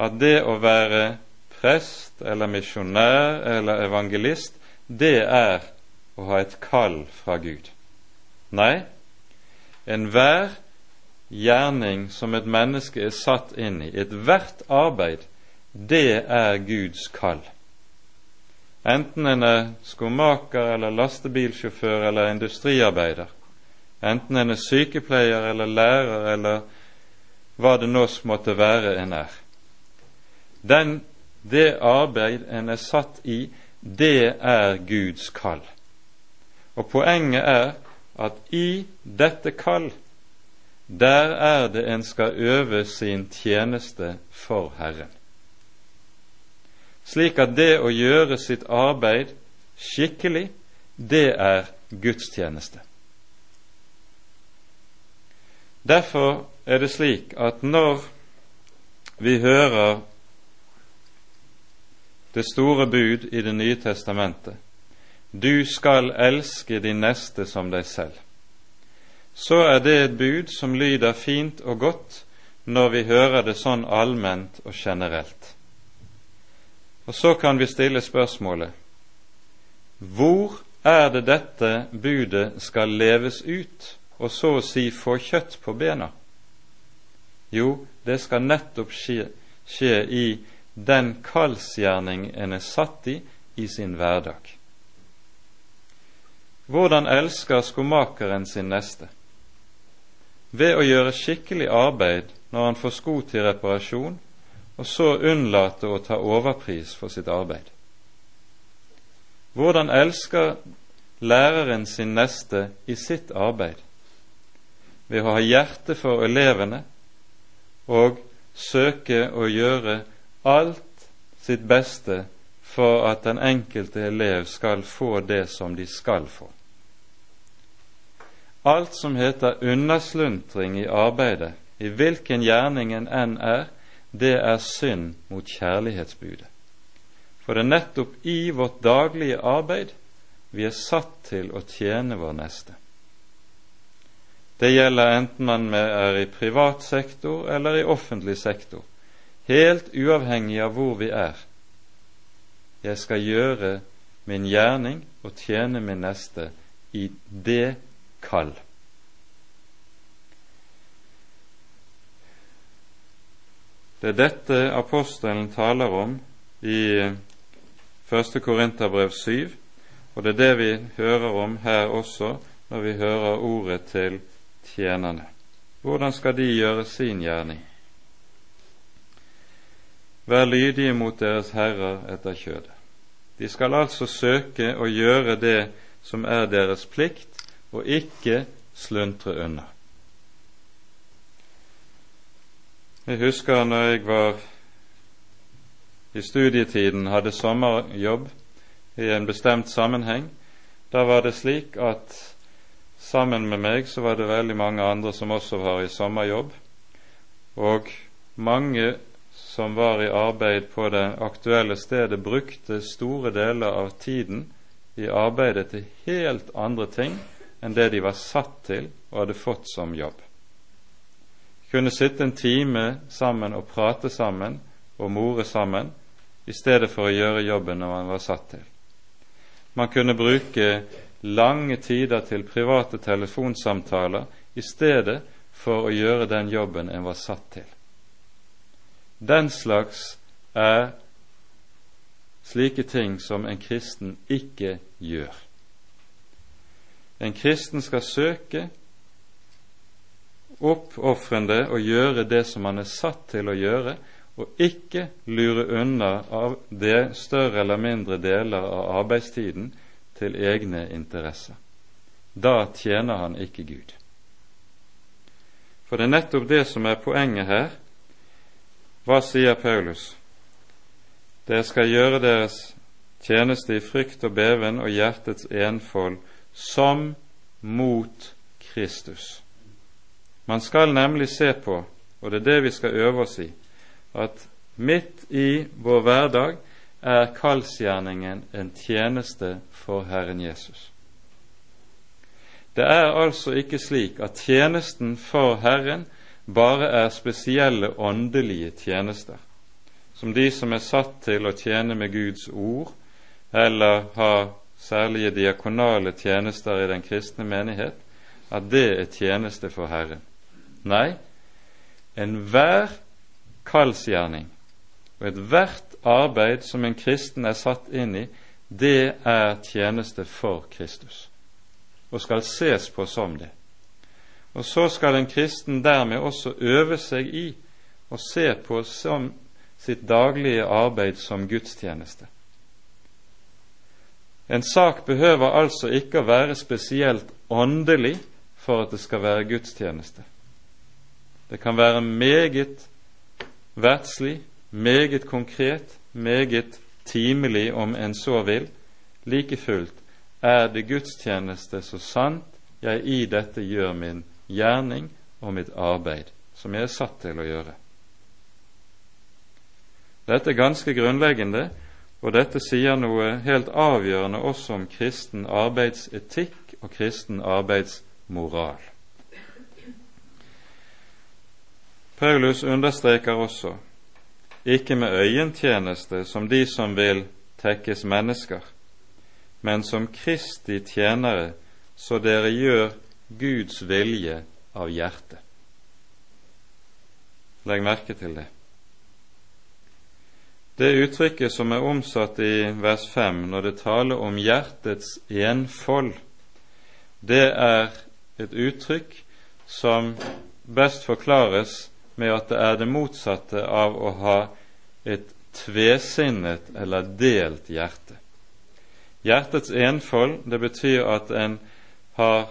at det å være prest eller misjonær eller evangelist, det er å ha et kall fra Gud. Nei, enhver gjerning som et menneske er satt inn i, ethvert arbeid, det er Guds kall. Enten en er skomaker eller lastebilsjåfør eller industriarbeider, enten en er sykepleier eller lærer eller hva det nå måtte være en er. Den, det arbeid en er satt i, det er Guds kall. Og poenget er at i dette kall, der er det en skal øve sin tjeneste for Herren slik at det å gjøre sitt arbeid skikkelig, det er gudstjeneste. Derfor er det slik at når vi hører det store bud i Det nye testamentet du skal elske din neste som deg selv, så er det et bud som lyder fint og godt når vi hører det sånn allment og generelt. Og så kan vi stille spørsmålet hvor er det dette budet skal leves ut, og så å si få kjøtt på bena? Jo, det skal nettopp skje, skje i den kallsgjerning en er satt i i sin hverdag. Hvordan elsker skomakeren sin neste? Ved å gjøre skikkelig arbeid når han får sko til reparasjon, og så unnlate å ta overpris for sitt arbeid. Hvordan elsker læreren sin neste i sitt arbeid? Ved å ha hjerte for elevene og søke å gjøre alt sitt beste for at den enkelte elev skal få det som de skal få. Alt som heter undersluntring i arbeidet, i hvilken gjerning en enn er, det er synd mot kjærlighetsbudet. For det er nettopp i vårt daglige arbeid vi er satt til å tjene vår neste. Det gjelder enten man er i privat sektor eller i offentlig sektor, helt uavhengig av hvor vi er. Jeg skal gjøre min gjerning og tjene min neste i det kall. Det er dette apostelen taler om i 1. Korinterbrev 7, og det er det vi hører om her også når vi hører ordet til tjenerne. Hvordan skal de gjøre sin gjerning? Vær lydige mot deres herrer etter kjødet. De skal altså søke å gjøre det som er deres plikt, og ikke sluntre unna. Jeg husker når jeg var i studietiden, hadde sommerjobb i en bestemt sammenheng. Da var det slik at sammen med meg så var det veldig mange andre som også var i sommerjobb. Og mange som var i arbeid på det aktuelle stedet, brukte store deler av tiden i arbeidet til helt andre ting enn det de var satt til og hadde fått som jobb. Kunne sitte en time sammen og prate sammen og more sammen i stedet for å gjøre jobben når man var satt til. Man kunne bruke lange tider til private telefonsamtaler i stedet for å gjøre den jobben en var satt til. Den slags er slike ting som en kristen ikke gjør. En kristen skal søke oppofrende og gjøre det som han er satt til å gjøre, og ikke lure unna av det større eller mindre deler av arbeidstiden til egne interesser. Da tjener han ikke Gud. For det er nettopp det som er poenget her. Hva sier Paulus? Dere skal gjøre deres tjeneste i frykt og beven og hjertets enfold som mot Kristus. Man skal nemlig se på, og det er det vi skal øve oss i, at midt i vår hverdag er kallsgjerningen en tjeneste for Herren Jesus. Det er altså ikke slik at tjenesten for Herren bare er spesielle åndelige tjenester, som de som er satt til å tjene med Guds ord, eller har særlige diakonale tjenester i den kristne menighet, at det er tjeneste for Herren. Nei, enhver kallsgjerning og ethvert arbeid som en kristen er satt inn i, det er tjeneste for Kristus og skal ses på som det. Og så skal en kristen dermed også øve seg i å se på som sitt daglige arbeid som gudstjeneste. En sak behøver altså ikke å være spesielt åndelig for at det skal være gudstjeneste. Det kan være meget verdslig, meget konkret, meget timelig, om en så vil. Like fullt er det gudstjeneste så sant jeg i dette gjør min gjerning og mitt arbeid, som jeg er satt til å gjøre. Dette er ganske grunnleggende, og dette sier noe helt avgjørende også om kristen arbeidsetikk og kristen arbeidsmoral. Paulus understreker også ikke med øyentjeneste som de som vil tekkes mennesker, men som Kristi tjenere, så dere gjør Guds vilje av hjertet. Legg merke til det. Det uttrykket som er omsatt i vers 5 når det taler om hjertets enfold, det er et uttrykk som best forklares med at det er det motsatte av å ha et tvesinnet eller delt hjerte. Hjertets enfold, det betyr at en har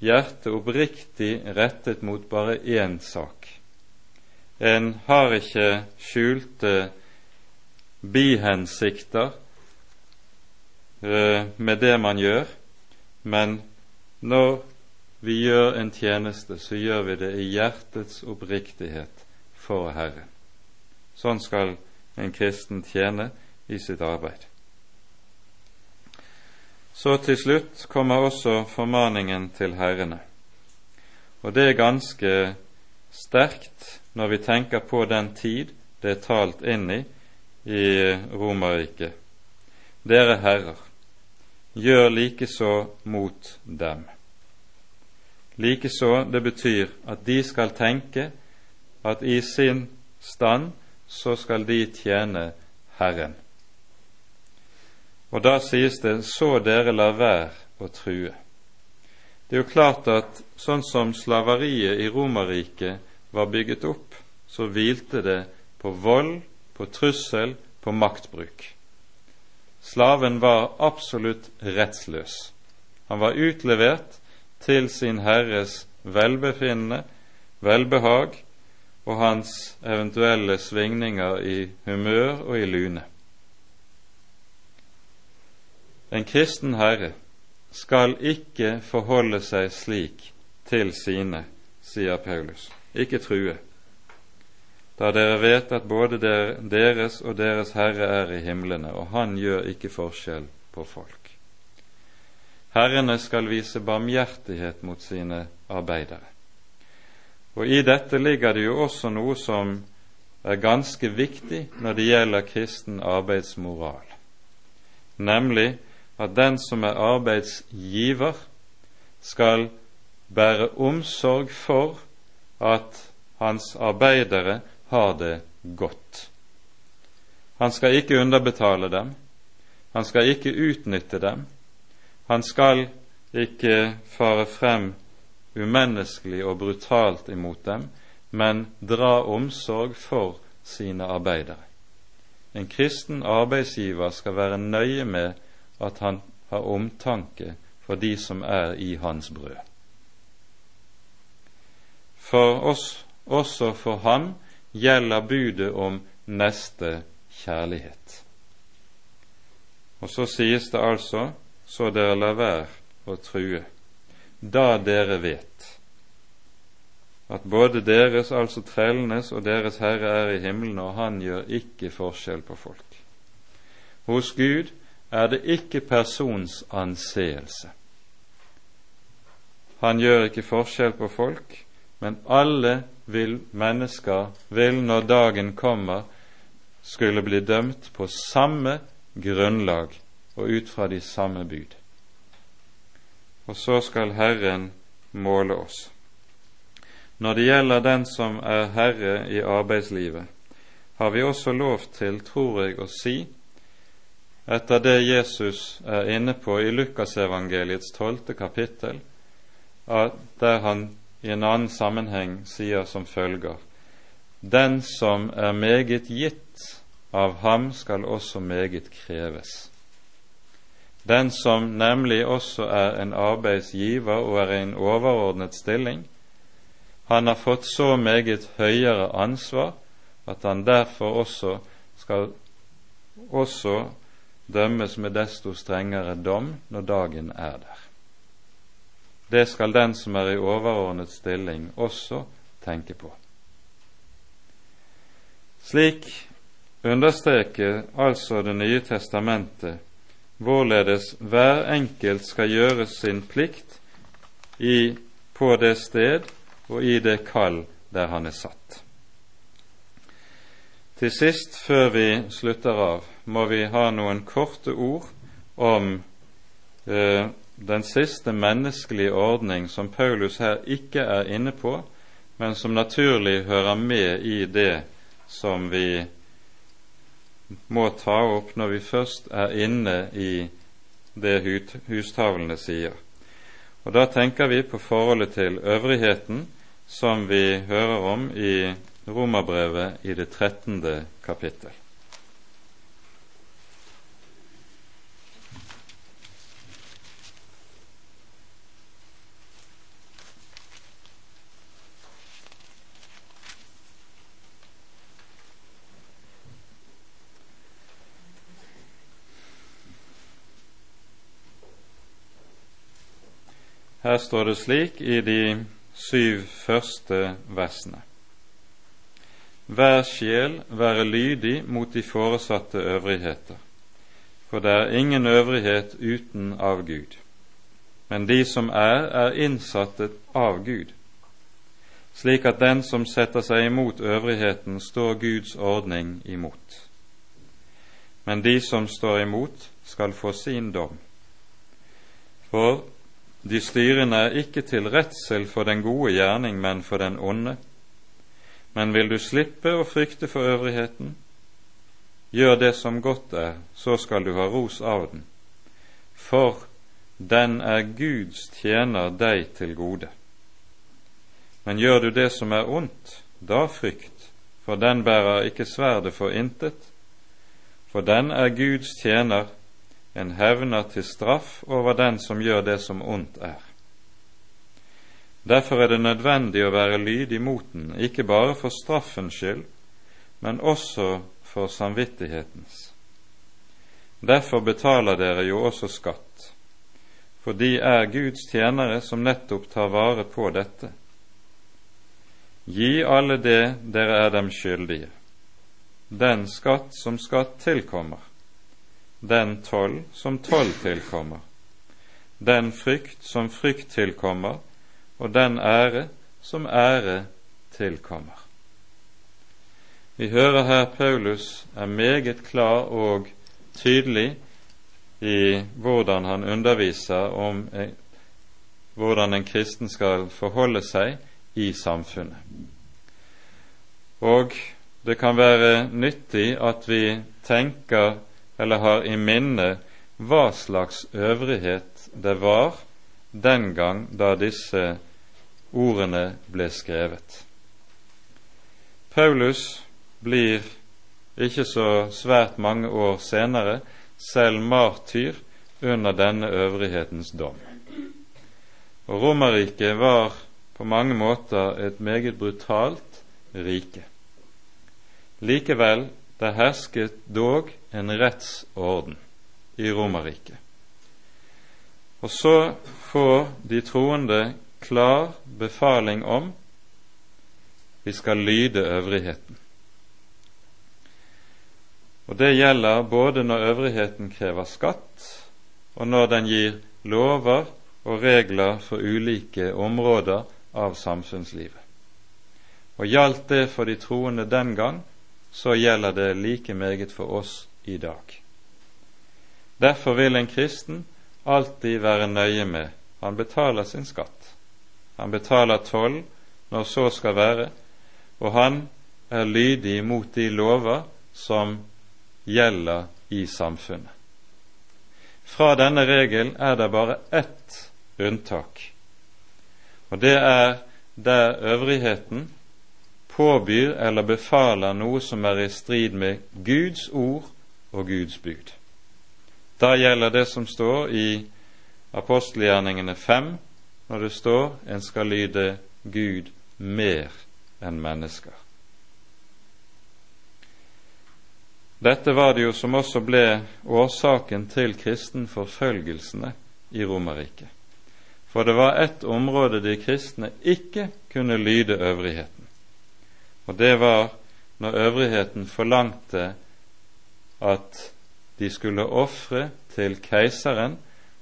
hjertet oppriktig rettet mot bare én sak. En har ikke skjulte bihensikter eh, med det man gjør, men når vi gjør en tjeneste, så gjør vi det i hjertets oppriktighet for Herren. Sånn skal en kristen tjene i sitt arbeid. Så til slutt kommer også formaningen til herrene. Og det er ganske sterkt når vi tenker på den tid det er talt inn i i Romerriket. Dere herrer, gjør likeså mot dem. Likeså det betyr at de skal tenke at i sin stand så skal de tjene Herren. Og da sies det så dere lar være å true. Det er jo klart at sånn som slaveriet i Romerriket var bygget opp, så hvilte det på vold, på trussel, på maktbruk. Slaven var absolutt rettsløs. Han var utlevert til sin herres velbefinnende, velbehag og hans eventuelle svingninger i humør og i lune. En kristen herre skal ikke forholde seg slik til sine, sier Paulus, ikke true, da dere vet at både deres og deres Herre er i himlene, og Han gjør ikke forskjell på folk. Herrene skal vise barmhjertighet mot sine arbeidere. Og I dette ligger det jo også noe som er ganske viktig når det gjelder kristen arbeidsmoral, nemlig at den som er arbeidsgiver, skal bære omsorg for at hans arbeidere har det godt. Han skal ikke underbetale dem, han skal ikke utnytte dem, han skal ikke fare frem umenneskelig og brutalt imot dem, men dra omsorg for sine arbeidere. En kristen arbeidsgiver skal være nøye med at han har omtanke for de som er i hans brød. For oss, også for ham, gjelder budet om neste kjærlighet. Og så sies det altså, så dere lar være å true, da dere vet at både deres, altså trellenes, og deres Herre er i himmelen, og Han gjør ikke forskjell på folk. Hos Gud er det ikke persons anseelse. Han gjør ikke forskjell på folk, men alle vil mennesker vil når dagen kommer, skulle bli dømt på samme grunnlag og ut fra de samme bud. Og så skal Herren måle oss. Når det gjelder den som er herre i arbeidslivet, har vi også lov til, tror jeg, å si etter det Jesus er inne på i Lukasevangeliets tolvte kapittel, der han i en annen sammenheng sier som følger Den som er meget gitt, av ham skal også meget kreves. Den som nemlig også er en arbeidsgiver og er i en overordnet stilling, han har fått så meget høyere ansvar at han derfor også skal også dømmes med desto strengere dom når dagen er der. Det skal den som er i overordnet stilling, også tenke på. Slik understreker altså Det nye testamentet hvorledes hver enkelt skal gjøre sin plikt i, på det sted og i det kall der han er satt. Til sist, før vi slutter av, må vi ha noen korte ord om eh, den siste menneskelige ordning som Paulus her ikke er inne på, men som naturlig hører med i det som vi må ta opp når vi først er inne i det hustavlene sier. Og Da tenker vi på forholdet til øvrigheten, som vi hører om i Romerbrevet i det trettende kapittel. Her står det slik i de syv første versene. Hver sjel være lydig mot de foresatte øvrigheter, for det er ingen øvrighet uten av Gud. Men de som er, er innsatte av Gud, slik at den som setter seg imot øvrigheten, står Guds ordning imot. Men de som står imot, skal få sin dom. For de styrende er ikke til redsel for den gode gjerning, men for den onde. Men vil du slippe å frykte for øvrigheten, gjør det som godt er, så skal du ha ros av den. For den er Guds tjener deg til gode. Men gjør du det som er ondt, da frykt, for den bærer ikke sverdet for intet, for den er Guds tjener en hevner til straff over den som gjør det som ondt er. Derfor er det nødvendig å være lydig mot den, ikke bare for straffens skyld, men også for samvittighetens. Derfor betaler dere jo også skatt, for de er Guds tjenere som nettopp tar vare på dette. Gi alle det dere er dem skyldige, den skatt som skatt tilkommer, den toll som toll tilkommer, den frykt som frykt tilkommer, og den ære som ære tilkommer. Vi hører her Paulus er meget klar og tydelig i hvordan han underviser om eh, hvordan en kristen skal forholde seg i samfunnet. Og det kan være nyttig at vi tenker eller har i minne hva slags øvrighet det var den gang da disse ordene ble skrevet. Paulus blir ikke så svært mange år senere selv martyr under denne øvrighetens dom. Og Romerriket var på mange måter et meget brutalt rike. Likevel, det hersket dog en rettsorden i Romerriket. Og så får de troende klar befaling om vi skal lyde øvrigheten. Og Det gjelder både når øvrigheten krever skatt, og når den gir lover og regler for ulike områder av samfunnslivet. Og Gjaldt det for de troende den gang, så gjelder det like meget for oss i dag. Derfor vil en kristen alltid være nøye med han betaler sin skatt. Han betaler toll når så skal være, og han er lydig mot de lover som gjelder i samfunnet. Fra denne regel er det bare ett unntak, og det er der øvrigheten påbyr eller befaler noe som er i strid med Guds ord og Guds bud. Da gjelder det som står i apostelgjerningene fem, når det står en skal lyde Gud mer enn mennesker. Dette var det jo som også ble årsaken til kristenforfølgelsene i Romerriket. For det var ett område de kristne ikke kunne lyde øvrigheten, og det var når øvrigheten forlangte at de skulle ofre til keiseren.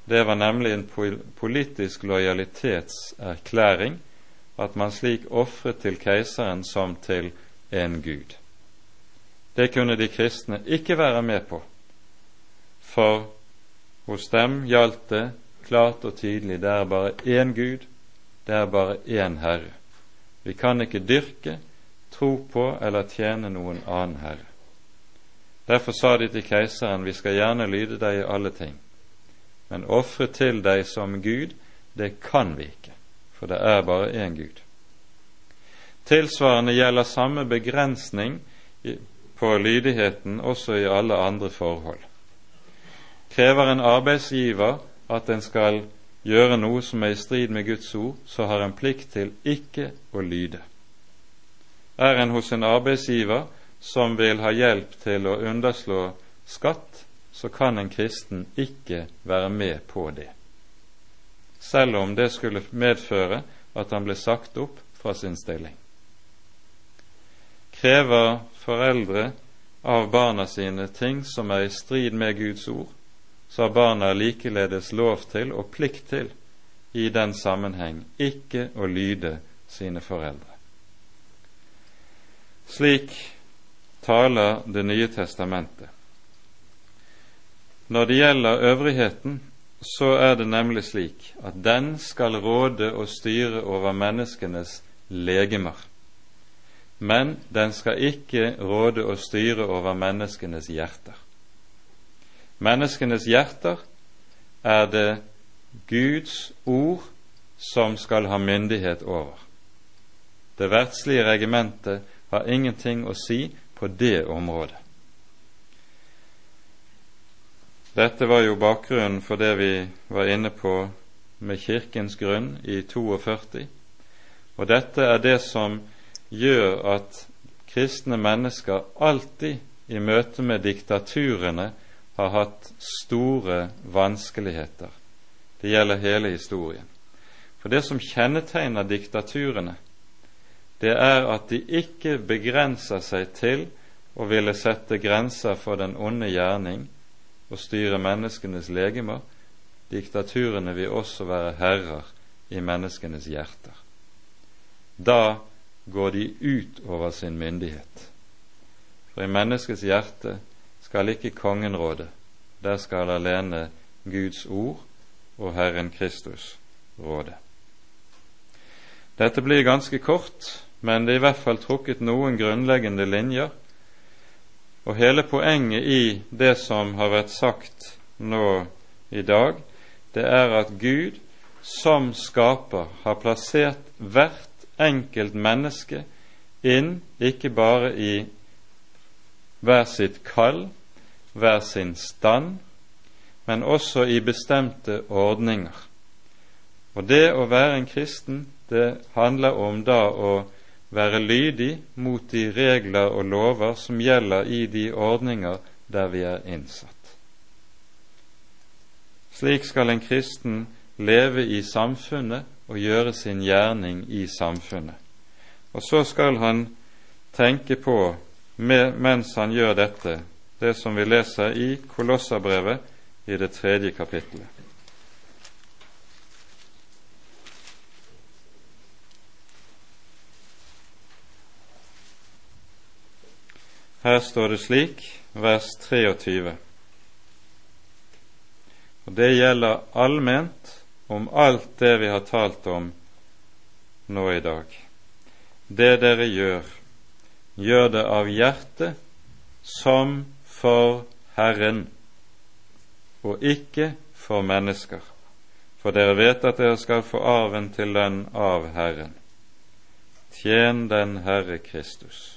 Det var nemlig en politisk lojalitetserklæring at man slik ofret til keiseren som til en gud. Det kunne de kristne ikke være med på, for hos dem gjaldt det klart og tydelig det er bare én Gud, det er bare én Herre. Vi kan ikke dyrke, tro på eller tjene noen annen Herre. Derfor sa de til keiseren, vi skal gjerne lyde deg i alle ting, men ofre til deg som Gud, det kan vi ikke, for det er bare én Gud. Tilsvarende gjelder samme begrensning på lydigheten også i alle andre forhold. Krever en arbeidsgiver at en skal gjøre noe som er i strid med Guds ord, så har en plikt til ikke å lyde. Er en hos en arbeidsgiver som vil ha hjelp til å underslå skatt, så kan en kristen ikke være med på det, selv om det skulle medføre at han ble sagt opp fra sin stilling. Krever foreldre av barna sine ting som er i strid med Guds ord, så har barna likeledes lov til og plikt til i den sammenheng ikke å lyde sine foreldre. Slik taler Det nye testamentet. Når det gjelder øvrigheten, så er det nemlig slik at den skal råde og styre over menneskenes legemer men den skal ikke råde og styre over menneskenes hjerter. Menneskenes hjerter er det Guds ord som skal ha myndighet over. Det verdslige regimentet har ingenting å si på det området. Dette var jo bakgrunnen for det vi var inne på med Kirkens grunn i 42, og dette er det som gjør at kristne mennesker alltid i møte med diktaturene har hatt store vanskeligheter. Det gjelder hele historien. For det som kjennetegner diktaturene, det er at de ikke begrenser seg til å ville sette grenser for den onde gjerning og styre menneskenes legemer. Diktaturene vil også være herrer i menneskenes hjerter. Da går de ut over sin myndighet. For i menneskets hjerte skal ikke kongen råde, der skal alene Guds ord og Herren Kristus råde. Dette blir ganske kort, men det er i hvert fall trukket noen grunnleggende linjer. Og hele poenget i det som har vært sagt nå i dag, det er at Gud som skaper har plassert hvert enkelt menneske inn ikke bare i hver sitt kall, hver sin stand, men også i bestemte ordninger. Og det å være en kristen, det handler om da å være lydig mot de regler og lover som gjelder i de ordninger der vi er innsatt. Slik skal en kristen leve i samfunnet og gjøre sin gjerning i samfunnet. Og så skal han tenke på, mens han gjør dette, det som vi leser i Kolossabrevet i det tredje kapittelet. Her står det slik, vers 23. Og det gjelder allment om alt det vi har talt om nå i dag. Det dere gjør, gjør det av hjertet som for Herren, og ikke for mennesker, for dere vet at dere skal få arven til lønn av Herren. Tjen den Herre Kristus.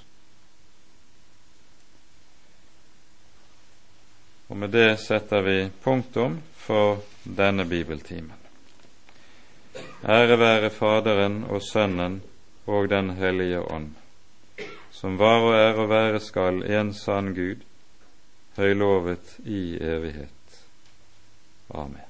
Og med det setter vi punktum for denne bibeltimen. Ære være Faderen og Sønnen og Den hellige ånd, som var og er og være skal en sann Gud, høylovet i evighet. Amen.